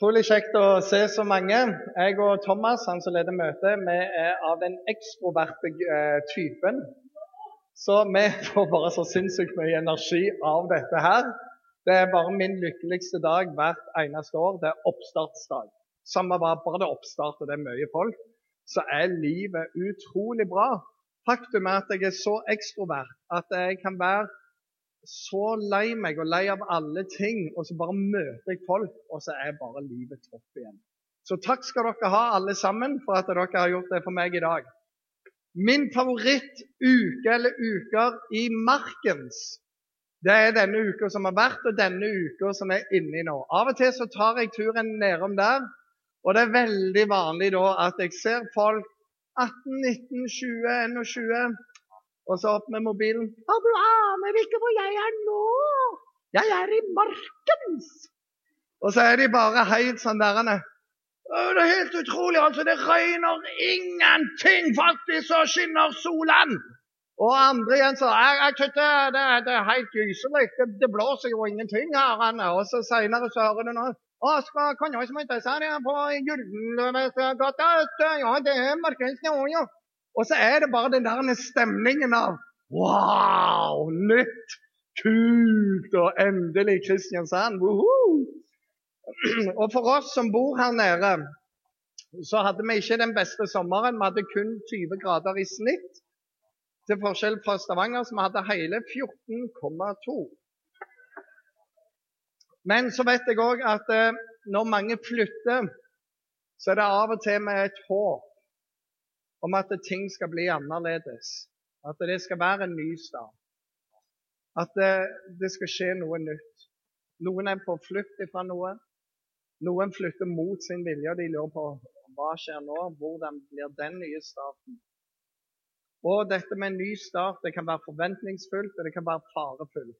Utrolig kjekt å se så mange. Jeg og Thomas, han som leder møtet, vi er av den ekstroverte eh, typen. Så vi får bare så sinnssykt mye energi av dette her. Det er bare min lykkeligste dag hvert eneste år. Det er oppstartsdag. Samme hva, bare det oppstart og det er mye folk, så er livet utrolig bra. Faktum er at jeg er så ekstrovert at jeg kan være så lei meg og lei av alle ting, og så bare møter jeg folk, og så er bare livet topp igjen. Så takk skal dere ha, alle sammen, for at dere har gjort det for meg i dag. Min favoritt-uke eller uker i Markens, det er denne uka som har vært, og denne uka som er inni nå. Av og til så tar jeg turen nedom der, og det er veldig vanlig da at jeg ser folk 18, 19, 20, 21 og så opp med mobilen. 'Å, du aner ikke hvor jeg er nå! Jeg er i Markens!' Og så er de bare helt sånn der Det er helt utrolig. altså Det regner ingenting. Faktisk så skinner solen. Og andre igjen så jeg, jeg synes det, det, det, er helt gyselig. Det, det, blåser jo ingenting her. Og så seinere så hører du noe. Å, skal, kan jeg som ikke ser på Gyldenløvesgata? Ja, det er Markens nå, jo. Og så er det bare den der stemningen av Wow! Nytt! Kult! Og endelig Kristiansand! Woohoo! Og for oss som bor her nede, så hadde vi ikke den beste sommeren. Vi hadde kun 20 grader i snitt. Til forskjell fra Stavanger, som hadde hele 14,2. Men så vet jeg òg at eh, når mange flytter, så er det av og til med et håp om at ting skal bli annerledes. At det skal være en ny start. At det, det skal skje noe nytt. Noen er på flukt fra noe. Noen flytter mot sin vilje, og de lurer på hva skjer nå? Hvordan blir den nye starten? Og dette med en ny start det kan være forventningsfullt, og det kan være farefullt.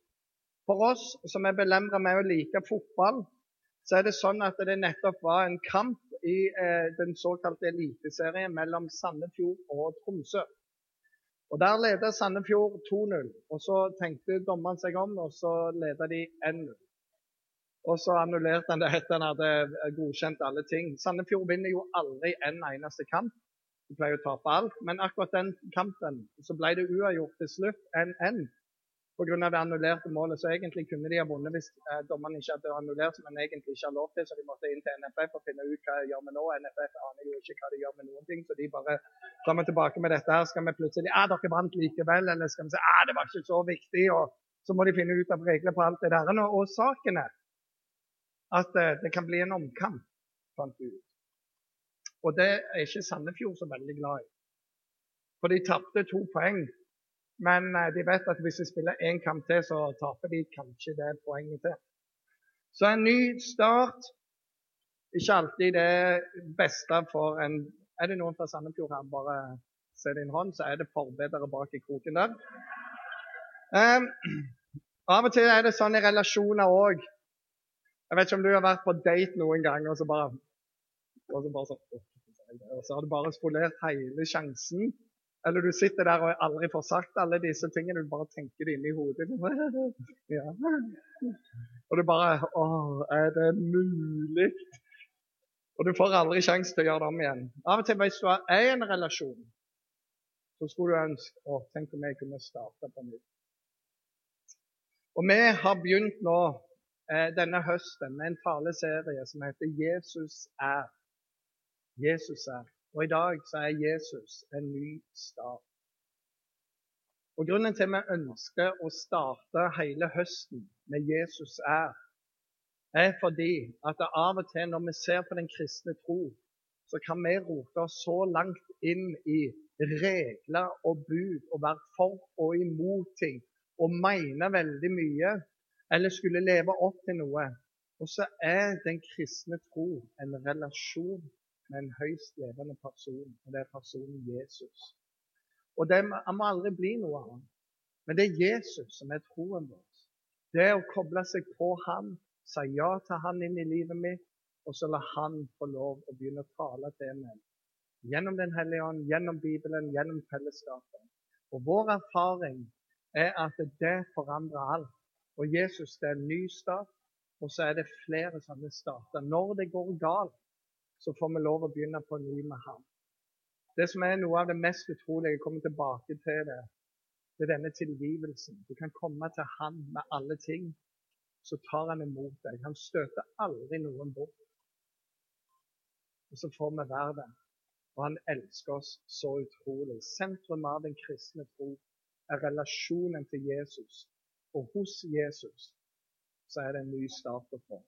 For oss som er belemra med å like fotball, så er det sånn at det nettopp var en kamp i eh, den såkalte eliteserien mellom Sandefjord og Tromsø. Og Der ledet Sandefjord 2-0. og Så tenkte dommeren seg om, og så ledet de 1-0. Og så annullerte han det etter han hadde godkjent alle ting. Sandefjord vinner jo aldri en eneste kamp. De pleier å tape alt. Men akkurat den kampen så ble det uavgjort til slutt 1-1 pga. det annullerte målet. Så egentlig kunne de ha vunnet hvis eh, dommerne ikke hadde annullert, men egentlig ikke har lov til. Så de måtte inn til NFF og finne ut hva de gjør med nå. NFF aner jo ikke hva de gjør med noen ting, så de bare kommer tilbake med dette her. Skal vi plutselig Ja, dere vant likevel, eller skal vi si Ja, det var ikke så viktig. og så må de finne ut av regler på alt det der. Og saken er at eh, det kan bli en omkamp, fant vi ut. Og det er ikke Sandefjord så veldig glad i. For de tapte to poeng men eh, de vet at hvis de spiller én kamp til, så taper de kanskje det poenget til. Så en ny start ikke alltid det beste for en Er det noen fra Sandefjord her? Bare se din hånd, så er det forbedere bak i kroken der. Um, av og til er det sånn i relasjoner òg. Jeg vet ikke om du har vært på date noen gang, og så bare, og så, bare så, og så har du bare spolert hele sjansen eller du sitter der og aldri får sagt alle disse tingene, du bare tenker det inni hodet. Ja. Og du bare Å, er det mulig? Og du får aldri sjanse til å gjøre det om igjen. Av og til hvis du er i en relasjon, så skulle du ønske Å, tenk om jeg kunne starte på nytt. Og vi har begynt nå eh, denne høsten med en taleserie som heter 'Jesus er'. Jesus er. Og i dag så er Jesus en ny start. Og Grunnen til at vi ønsker å starte hele høsten med Jesus er, er fordi at av og til når vi ser på den kristne tro, så kan vi rote oss så langt inn i regler og bud og være for og imot ting og mene veldig mye eller skulle leve opp til noe. Og så er den kristne tro en relasjon med en høyst levende person, og det er personen Jesus. Og det må aldri bli noe annet. Men det er Jesus som er troen vår. Det å koble seg på Han, si ja til Han inn i livet mitt, og så la Han få lov å begynne å tale til meg. Gjennom Den hellige ånd, gjennom Bibelen, gjennom fellesskapet. Og vår erfaring er at det forandrer alt. Og Jesus det er en ny start, Og så er det flere sånne starter. Når det går galt, så får vi lov å begynne på ny med ham. Det som er noe av det mest utrolige, jeg kommer tilbake til det, det er denne tilgivelsen. Du kan komme til Han med alle ting, så tar Han imot deg. Han støter aldri noen bort. Og så får vi være der. Og han elsker oss så utrolig. Sentrum av den kristne tro er relasjonen til Jesus. Og hos Jesus så er det en ny start å få.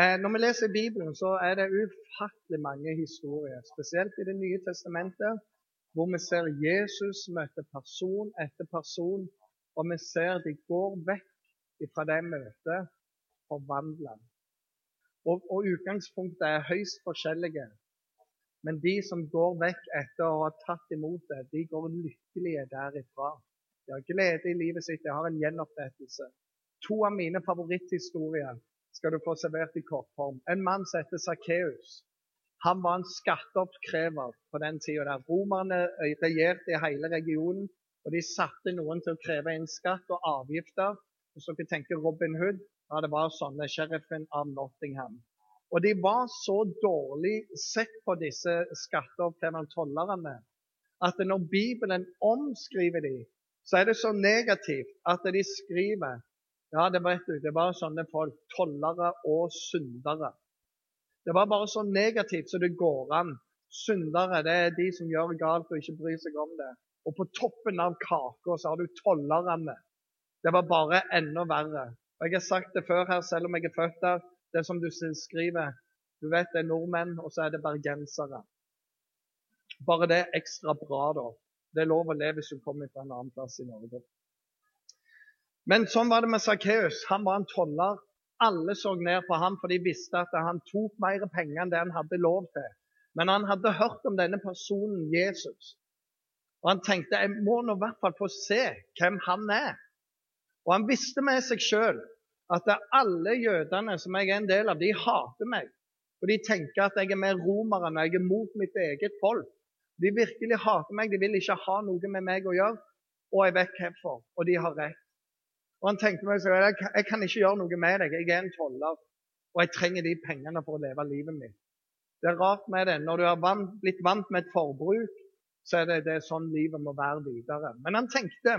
Eh, når vi leser Bibelen, så er det ufattelig mange historier, spesielt i Det nye testamentet, hvor vi ser Jesus møte person etter person, og vi ser de går vekk fra det møtet forvandla. Og, og utgangspunktet er høyst forskjellige. Men de som går vekk etter å ha tatt imot det, de går lykkelige derifra. De har glede i livet sitt, de har en gjenopprettelse. To av mine favoritthistorier skal du få servert i kortform. En mann som heter Sakkeus. Han var en skatteoppkrever på den tida. Romerne regjerte i hele regionen, og de satte noen til å kreve inn skatt og avgifter. Hvis dere tenker Robin Hood, ja, det var sånne sheriffen av Nottingham. Og de var så dårlig sett på disse skatteoppkreverne, tollerne, at når Bibelen omskriver dem, så er det så negativt at de skriver ja, det du, det var sånne folk. Tollere og syndere. Det var bare så negativt som det går an. Syndere det er de som gjør galt og ikke bryr seg om det. Og på toppen av kaka så har du tollerne. Det var bare enda verre. Og Jeg har sagt det før her, selv om jeg er født der. Det som du skriver. Du vet det er nordmenn, og så er det bergensere. Bare det er ekstra bra, da. Det er lov å leve hvis du kommer fra en annen plass i Norge. Men sånn var det med Sakkeus. Han var en toller. Alle så ned på ham, for de visste at han tok mer penger enn det han hadde lov til. Men han hadde hørt om denne personen, Jesus. Og han tenkte jeg må nå i hvert fall få se hvem han er. Og han visste med seg sjøl at alle jødene som jeg er en del av, de hater meg. Og de tenker at jeg er mer romere enn jeg er mot mitt eget folk. De virkelig hater meg, de vil ikke ha noe med meg å gjøre. Og jeg vet hvorfor. Og de har rett. Og han tenkte meg at jeg, jeg kan ikke gjøre noe med deg. Jeg er en toller, og jeg trenger de pengene for å leve livet mitt. Det er rart med det. Når du har blitt vant med et forbruk, så er det, det er sånn livet må være videre. Men han tenkte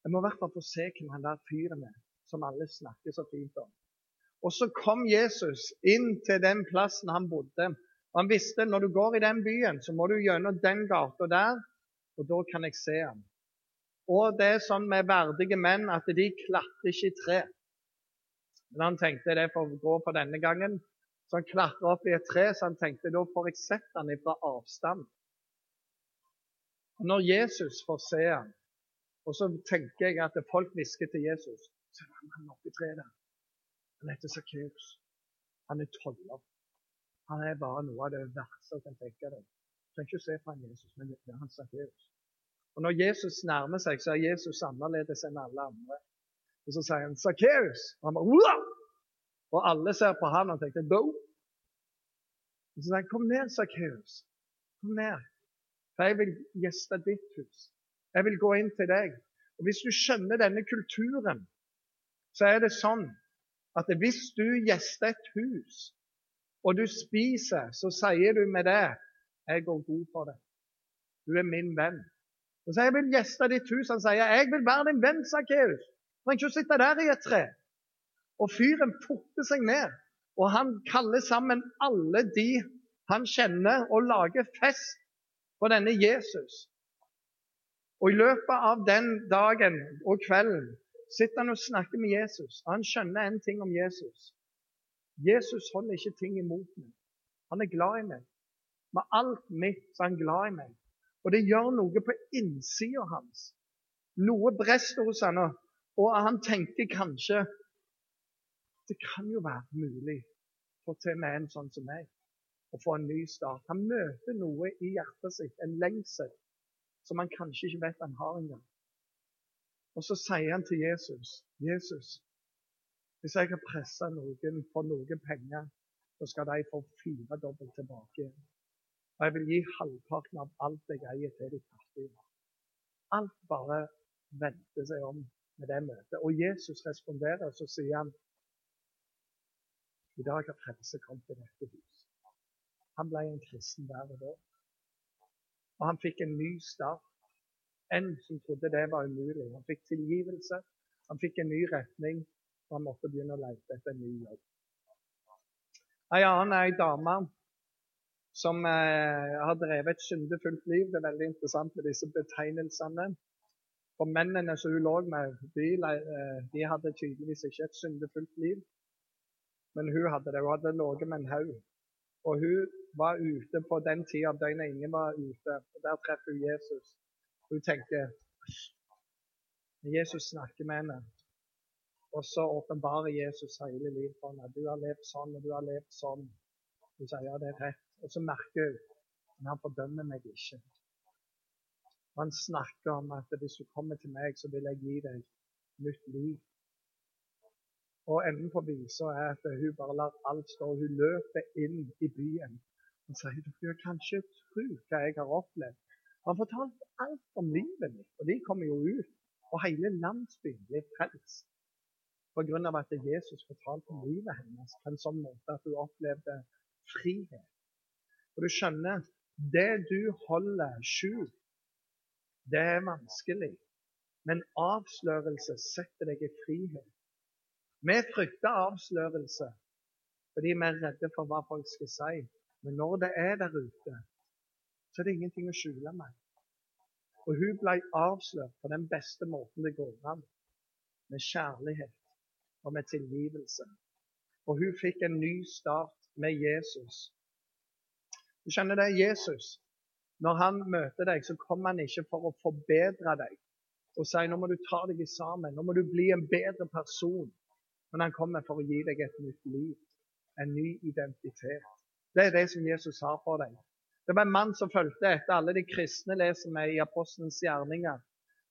jeg må i hvert fall få se hvem han der fyren er som alle snakker så fint om. Og så kom Jesus inn til den plassen han bodde. Og Han visste når du går i den byen, så må du gjennom den gata der, og da kan jeg se ham. Og det er sånn med verdige menn at de klatrer ikke i tre. Men han tenkte det får gå for denne gangen. Så han klatra opp i et tre, så han tenkte da får jeg sett han fra avstand. Og Når Jesus får se han, og så tenker jeg at folk hvisker til Jesus Så er han oppe i treet der. Han heter Sakkeus. Han er toller. Han er bare noe av det verste jeg kan tenke deg. Du trenger ikke se på han Jesus, men det er han Sakkeus. Og Når Jesus nærmer seg, så er Jesus annerledes enn alle andre. Og Så sier han 'Sakkeus'. Og! Og alle ser på han og tenker 'Bo'. Og Så sier han 'Kom ned, Sakkeus. Kom ned. For jeg vil gjeste ditt hus. Jeg vil gå inn til deg.' Og Hvis du skjønner denne kulturen, så er det sånn at hvis du gjester et hus, og du spiser, så sier du med det 'Jeg går god for det. Du er min venn.' Og sier jeg vil gjeste ditt hus. Han sier, 'Jeg vil være din venn, Sakkeus.' Trenger ikke å sitte der i et tre. Og fyren forter seg ned. Og han kaller sammen alle de han kjenner, og lager fest for denne Jesus. Og I løpet av den dagen og kvelden sitter han og snakker med Jesus. Og han skjønner en ting om Jesus. Jesus holder ikke ting imot meg. Han er glad i meg. Med alt mitt så er han glad i meg. Og det gjør noe på innsida hans. Noe brester hos han, og han tenker kanskje det kan jo være mulig for til med en sånn som meg å få en ny start. Han møter noe i hjertet sitt, en lengsel, som han kanskje ikke vet han har engang. Og så sier han til Jesus, 'Jesus, hvis jeg har pressa noen for noen penger, så skal de få fire dobbelt tilbake igjen.' Og jeg vil gi halvparten av alt jeg eier, til de fattige. Alt bare vendte seg om med det møtet. Og Jesus responderer, og så sier han, I dag har frelse kommet til dette hus. Han ble en kristen der og da. Og han fikk en ny start. En som trodde det var umulig. Han fikk tilgivelse, han fikk en ny retning, og han måtte begynne å lete etter en ny jobb. Ei annen er ei dame som eh, har drevet et syndefullt liv. Det er veldig interessant med disse betegnelsene. For mennene som hun lå med, de, eh, de, hadde tydeligvis ikke et syndefullt liv. Men hun hadde det. Hun hadde ligget med en haug. Og hun var ute på den tida av døgnet ingen var ute. og Der treffer hun Jesus. Hun tenker Jesus snakker med henne. Og så åpenbarer Jesus hele livet for henne. Du har levd sånn, og du har levd sånn. Hun sier ja, det er rett. Og så merker hun men han fordømmer meg ikke. Han snakker om at hvis du kommer til meg, så vil jeg gi deg nytt liv. Og enden på visa er at hun bare lar alt stå. Hun løper inn i byen og sier du kan kanskje tro hva jeg har opplevd. Han fortalte alt om livet mitt, og de kommer jo ut. Og hele landsbyen blir frelst pga. at Jesus fortalte om livet hennes på en sånn måte at hun opplevde frihet. Og du skjønner, det du holder skjult, det er vanskelig. Men avslørelse setter deg i frihet. Vi frykter avslørelse fordi vi er redde for hva folk skal si. Men når det er der ute, så er det ingenting å skjule meg. Og hun ble avslørt på den beste måten det går an. Med kjærlighet og med tilgivelse. Og hun fikk en ny start med Jesus. Du skjønner det, Jesus, når han møter deg, så kommer han ikke for å forbedre deg og si nå må du ta deg sammen, nå må du bli en bedre person. Men han kommer for å gi deg et nytt liv, en ny identitet. Det er det som Jesus har for deg. Det var en mann som fulgte etter alle de kristne leser med i apostelens gjerninger.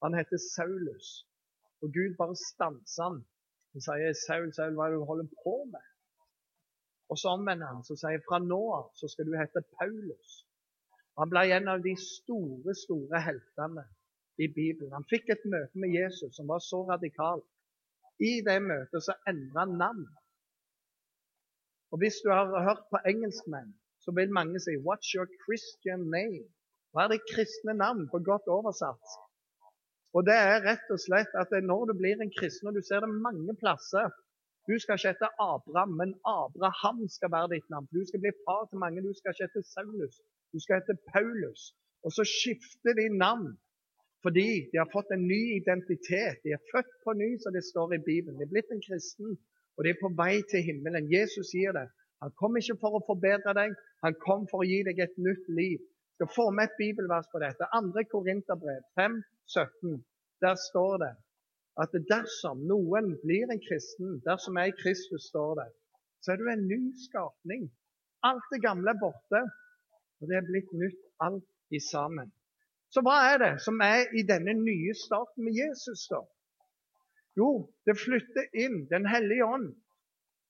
Han heter Saulus. Og Gud bare stanser han. Han sier, 'Saul, Saul, hva er det du holder på med?' Og så omvender han så sier fra nå av så skal du hete Paulus. Han ble en av de store, store heltene i Bibelen. Han fikk et møte med Jesus som var så radikalt. I det møtet så endra han navn. Og Hvis du har hørt på engelskmenn, så vil mange si 'What's your Christian name?' Hva er det kristne navn, på godt oversatt? Og det er rett og slett at når du blir en kristen, og du ser det mange plasser Du skal ikke hete Abraham, men Abraham skal være ditt navn. Du skal bli far til mange. Du skal ikke hete Saulus, du skal hete Paulus. Og så skifter de navn fordi de har fått en ny identitet. De er født på ny, som det står i Bibelen. De er blitt en kristen, og de er på vei til himmelen. Jesus sier det. Han kom ikke for å forbedre deg, han kom for å gi deg et nytt liv. Jeg skal få med et bibelvers på dette. 2. Korinterbrev 5, 17. Der står det at dersom noen blir en kristen, dersom jeg Kristus står det, så er du en ny skapning. Alt det gamle er borte, og det er blitt nytt alt i sammen. Så hva er det som er i denne nye starten med Jesus, da? Jo, det flytter inn Den hellige ånd.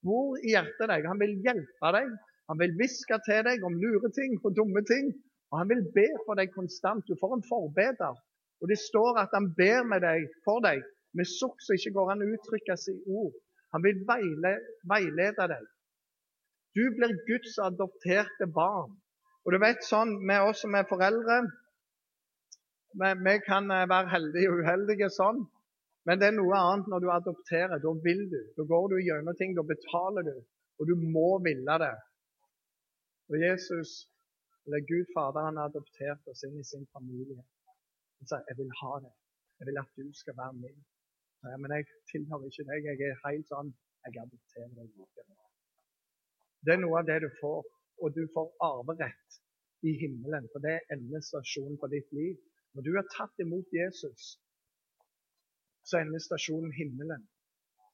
Bor i hjertet deg. Han vil hjelpe deg. Han vil hviske til deg om lure ting og dumme ting. Og han vil be for deg konstant. Du får en forbeder. Og det står at han ber med deg, for deg med sukk som ikke går an å uttrykkes i ord. Han vil veile, veilede deg. Du blir Guds adopterte barn. Og du vet sånn med oss som er foreldre, vi kan eh, være heldige og uheldige sånn, men det er noe annet når du adopterer. Da vil du. Da går du gjennom ting, da betaler du. Og du må ville det. Og Jesus, eller Gud Fader, han har adoptert oss inn i sin familie. Han sa, 'Jeg vil ha det. Jeg vil at du skal være min'. Ja, men jeg tilhører ikke deg. Jeg er helt sånn Jeg adopterer deg. Det er noe av det du får. Og du får arverett i himmelen, for det er endestasjonen på ditt liv. Når du har tatt imot Jesus, så er stasjonen himmelen.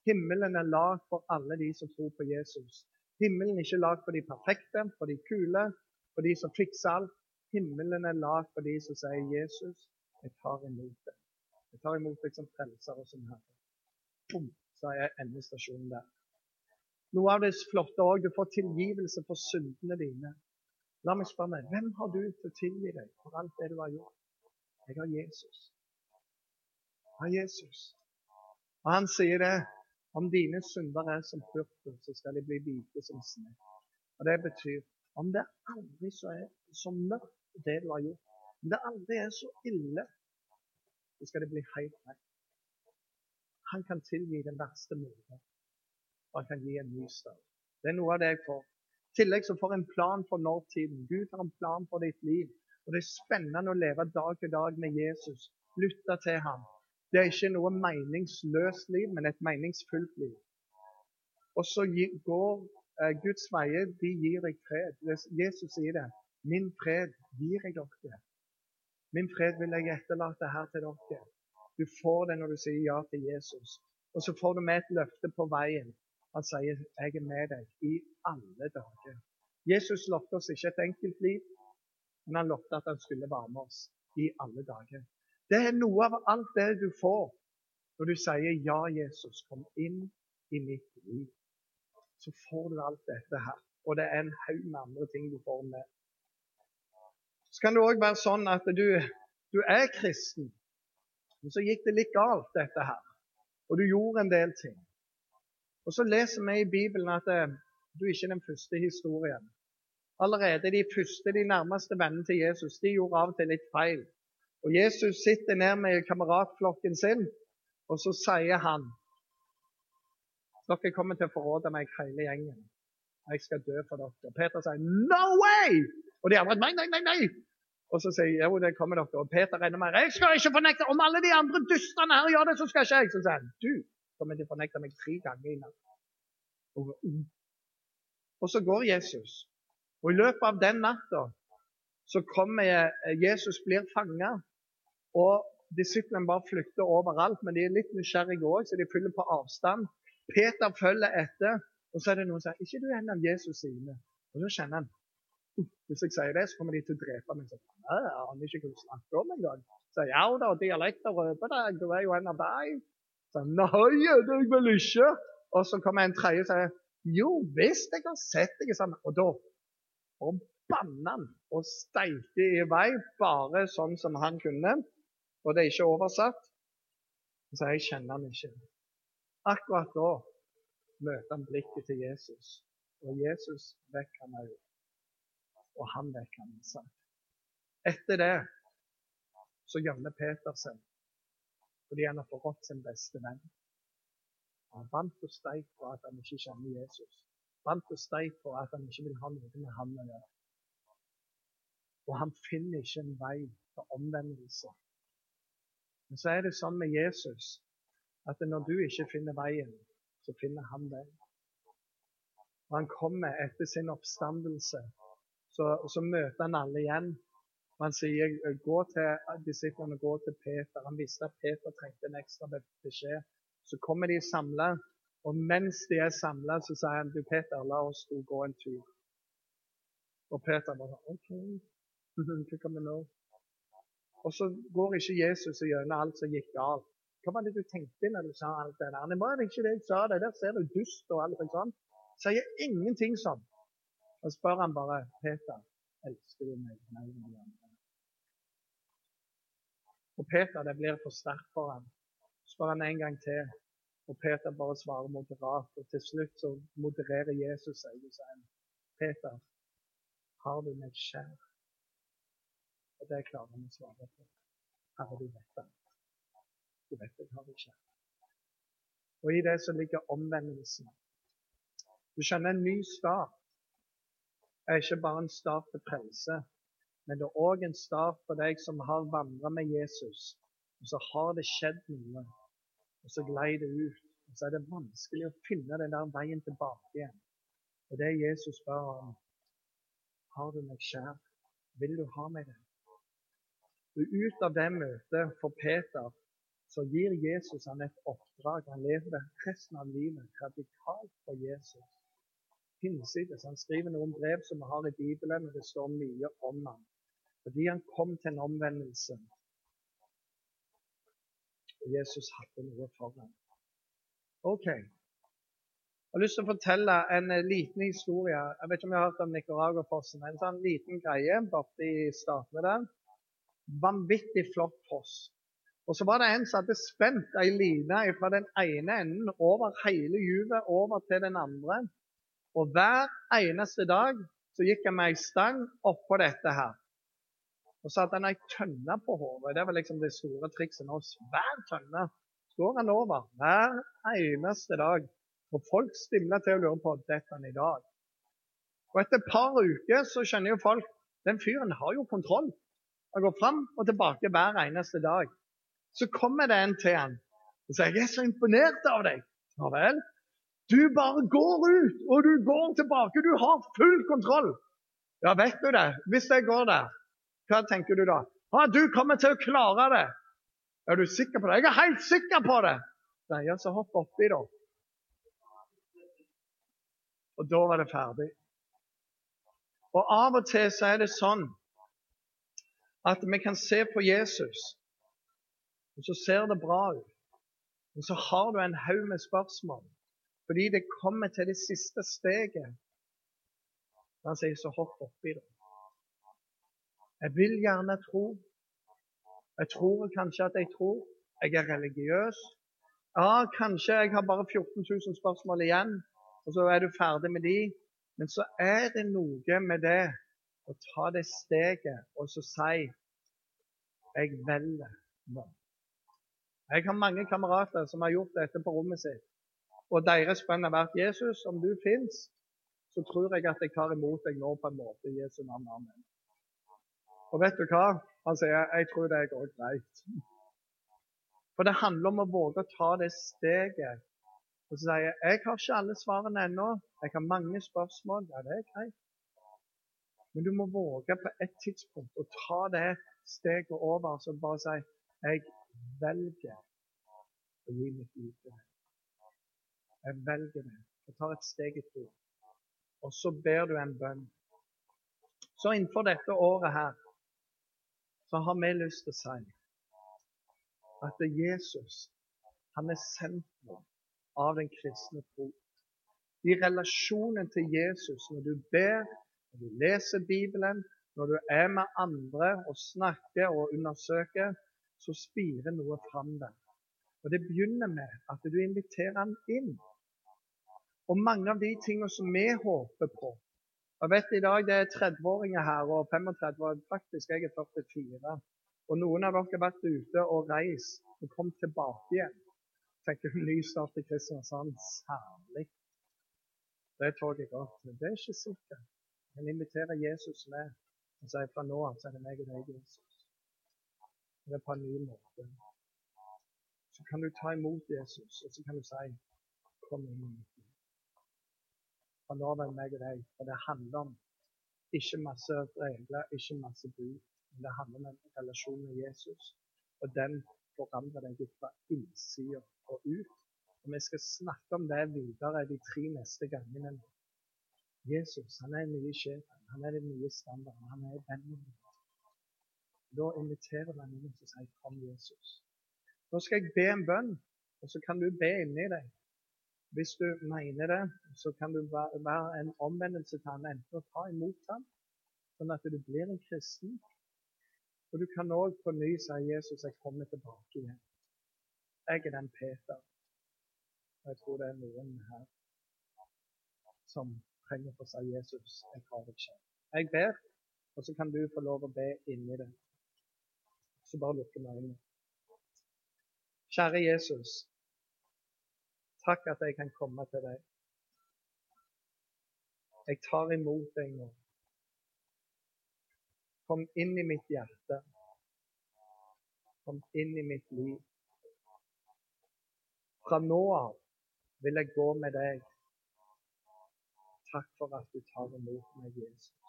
Himmelen er lag for alle de som tror på Jesus. Himmelen er ikke lag for de perfekte, for de kule, for de som fikser alt. Himmelen er lag for de som sier 'Jesus, jeg tar imot deg'. Jeg tar imot deg som frelser og som herre. Bom, så er endestasjonen der. Noe av det flotte òg, du får tilgivelse for syndene dine. La meg spørre meg, hvem har du til å tilgi deg for alt det du har gjort? Jeg har Jesus. Jeg har Jesus. Og han sier det Om dine synder er som purpur, så skal de bli hvite som snø. Og Det betyr om det aldri så er så mørkt det du har gjort, om det aldri er så ille, så skal det bli helt rett. Han kan tilgi den verste morder, og han kan gi en ny start. Det er noe av det jeg får. I tillegg så får jeg en plan for nåtiden. Gud har en plan for ditt liv. Og Det er spennende å leve dag til dag med Jesus. Lytte til ham. Det er ikke noe meningsløst liv, men et meningsfullt liv. Og så går eh, Guds veier, de gir deg fred. Jesus sier det. Min fred gir jeg dere. Min fred vil jeg etterlate her til dere. Du får det når du sier ja til Jesus. Og så får du med et løfte på veien. Han sier 'Jeg er med deg i alle dager'. Jesus lovte oss ikke et enkelt liv, men han lovte at han skulle være med oss i alle dager. Det er noe av alt det du får når du sier 'Ja, Jesus, kom inn i mitt liv'. Så får du alt dette her. Og det er en haug med andre ting du får med. Så kan det òg være sånn at du, du er kristen, men så gikk det litt galt, dette her. Og du gjorde en del ting. Og så leser vi i Bibelen at eh, du er ikke den første historien. Allerede de første, de nærmeste vennene til Jesus, de gjorde av og til litt feil. Og Jesus sitter ned med kameratflokken sin, og så sier han Dere kommer til å forråde meg hele gjengen. Jeg skal dø for dere. Peter sier No way! Og de andre nei, nei, nei, nei. Og så sier jeg jo, det kommer dere. Og Peter regner med jeg skal ikke fornekte. Om alle de andre dustene her gjør det, så skal ikke jeg. Så sier han du kommer til å fornekte meg tre ganger i natt. Og, og så går Jesus. Og i løpet av den natta så kommer Jesus blir fanga. Og disiplene bare flykter overalt, men de er litt nysgjerrige òg, så de fyller på avstand. Peter følger etter, og så er det noen som sier ikke du en av Jesus sine. Og så kjenner han hvis jeg sier det, så kommer de til å drepe meg. Så, jeg aner ikke hva du snakker om engang. Så ja da, dialekter røper deg, du er jo en av deg. Så nei, det er jeg vel ikke. Og så kommer en tredje og sier jo visst, jeg har sett deg sammen. Og da forbanna han og steikte i vei bare sånn som han kunne. Og det er ikke oversatt. Så jeg kjenner han ikke. Akkurat da møter han blikket til Jesus. Og Jesus vekker meg øyet og han vekker han Etter det så gjemmer Peter seg fordi han har forrådt sin beste venn. Han vant og steik på at han ikke kjenner Jesus. Vant og steik på at han ikke vil ha noe med ham å gjøre. Og han finner ikke en vei til omvendelse. Men så er det sånn med Jesus at når du ikke finner veien, så finner han deg. Og han kommer etter sin oppstandelse så, så møter han alle igjen. Han sier gå til disiplene, gå til Peter. Han visste at Peter trengte en ekstra beskjed. Så kommer de samla, og mens de er samla, så sier han du Peter, la oss gå en tur. Og Peter bare OK, hva kan vi nå? Og så går ikke Jesus gjennom alt som gikk galt. Hva var det du tenkte når du sa alt det der? Det var ikke det jeg sa, det der ser du dust og alt sånt. Sier ingenting sånn. Og spør han bare Peter, elsker du meg mer enn de andre? Og Peter, det blir for sterkt for ham. Spør han en gang til, og Peter bare svarer moderat. Og til slutt så modererer Jesus seg og sier Peter, har du meg kjær? Og det klarer han å svare på. Herre, du vet. Du vet jeg har deg kjær. Og i det så ligger omvendelsen. Du skjønner en ny start er ikke bare en start til frelse, men det er òg en start for deg som har vandra med Jesus. Og så har det skjedd noe, og så glei det ut. Og så er det vanskelig å finne den der veien tilbake igjen. Og det Jesus spør om, har du meg kjær? Vil du ha meg det? Og Ut av det møtet for Peter så gir Jesus han et oppdrag. Han lever resten av livet radikalt for Jesus hinsides. Han skriver noen brev som vi har i Bibelen, og det står mye om ham. Fordi han kom til en omvendelse. Og Jesus hadde noe for ham. OK. Jeg har lyst til å fortelle en liten historie. Jeg vet ikke om jeg har hørt om Nicaraguafossen. En sånn liten greie borte i statene der. Vanvittig flott foss. Og så var det en som hadde spent ei line fra den ene enden over hele juvet over til den andre. Og hver eneste dag så gikk jeg med ei stang oppå dette her. Og så hadde han ei tønne på hodet. Det var liksom det store trikset nå. Hver tønne går han over hver eneste dag. Og folk stimler til å lure på dette han i dag. Og etter et par uker så skjønner jo folk den fyren har jo kontroll. Han går fram og tilbake hver eneste dag. Så kommer det en til han og sier 'Jeg er så imponert av deg'. Ja vel? Du bare går ut, og du går tilbake. Du har full kontroll. Ja, vet du det? Hvis jeg går der, hva tenker du da? Ja, du kommer til å klare det. Er du sikker på det? Jeg er helt sikker på det. Nei, ja, så hopp oppi, da. Og da var det ferdig. Og av og til så er det sånn at vi kan se på Jesus, og så ser det bra ut. Men så har du en haug med spørsmål fordi det kommer til det siste steget. Han sier så hopp oppi det. Jeg vil gjerne tro. Jeg tror kanskje at jeg tror. Jeg er religiøs. Ja, kanskje jeg har bare 14 000 spørsmål igjen, og så er du ferdig med de. Men så er det noe med det å ta det steget og så si jeg velger nå. Jeg har mange kamerater som har gjort dette på rommet sitt. Og deres bønn har vært Jesus, om du fins, så tror jeg at jeg tar imot deg nå på en måte i Jesu navn. Amen. Og vet du hva? Han sier jeg tror det går greit. For det handler om å våge å ta det steget og så sier jeg jeg har ikke alle svarene ennå. Jeg har mange spørsmål. Ja, det er greit. Men du må våge på et tidspunkt å ta det steget over så bare si jeg velger å gi mitt liv til deg. Jeg velger det. Jeg tar et steg i tro. Og så ber du en bønn. Så innenfor dette året her så har vi lyst til å si at Jesus han er sentrum av den kristne tro. I relasjonen til Jesus, når du ber, når du leser Bibelen, når du er med andre og snakker og undersøker, så spirer noe fram der. Og Det begynner med at du inviterer han inn. Og mange av de tingene som vi håper på Jeg vet i dag det er 30-åringer her og 35, og faktisk jeg er 44. Og noen av dere har vært ute og reist og kommet tilbake igjen fikk en ny start i Kristiansand. Særlig. Det tar jeg godt. Men det er ikke sikkert. Men inviterer Jesus med og sier fra nå av så er det meg og deg, Jesus. Det er på en ny måte. Så kan du ta imot Jesus, og så kan du si Kom inn. Fra det meg og deg. For det handler om ikke masse regler, ikke masse bud. Men det handler om en relasjon med Jesus. Og den forandrer deg fra innsida og ut. Og Vi skal snakke om det videre de tre neste gangene. Jesus han er den nye sjefen, han er den nye standarden, han er vennen din. Da inviterer han inn og sier 'Kom, Jesus'. Nå skal jeg be en bønn, og så kan du be inni deg. Hvis du mener det, så kan du være en omvendelse til han, enten å ta imot ham, sånn at du blir en kristen. Og du kan òg på ny si 'Jesus, jeg kommer tilbake igjen'. Jeg er den Peter. Og jeg tror det er noen her som trenger å si Jesus, jeg har det ikke. Jeg ber, og så kan du få lov å be inni det. Så bare lukke øynene. Kjære Jesus. Takk at jeg kan komme til deg. Jeg tar imot deg nå. Kom inn i mitt hjerte. Kom inn i mitt liv. Fra nå av vil jeg gå med deg. Takk for at du tar imot meg, Jesus.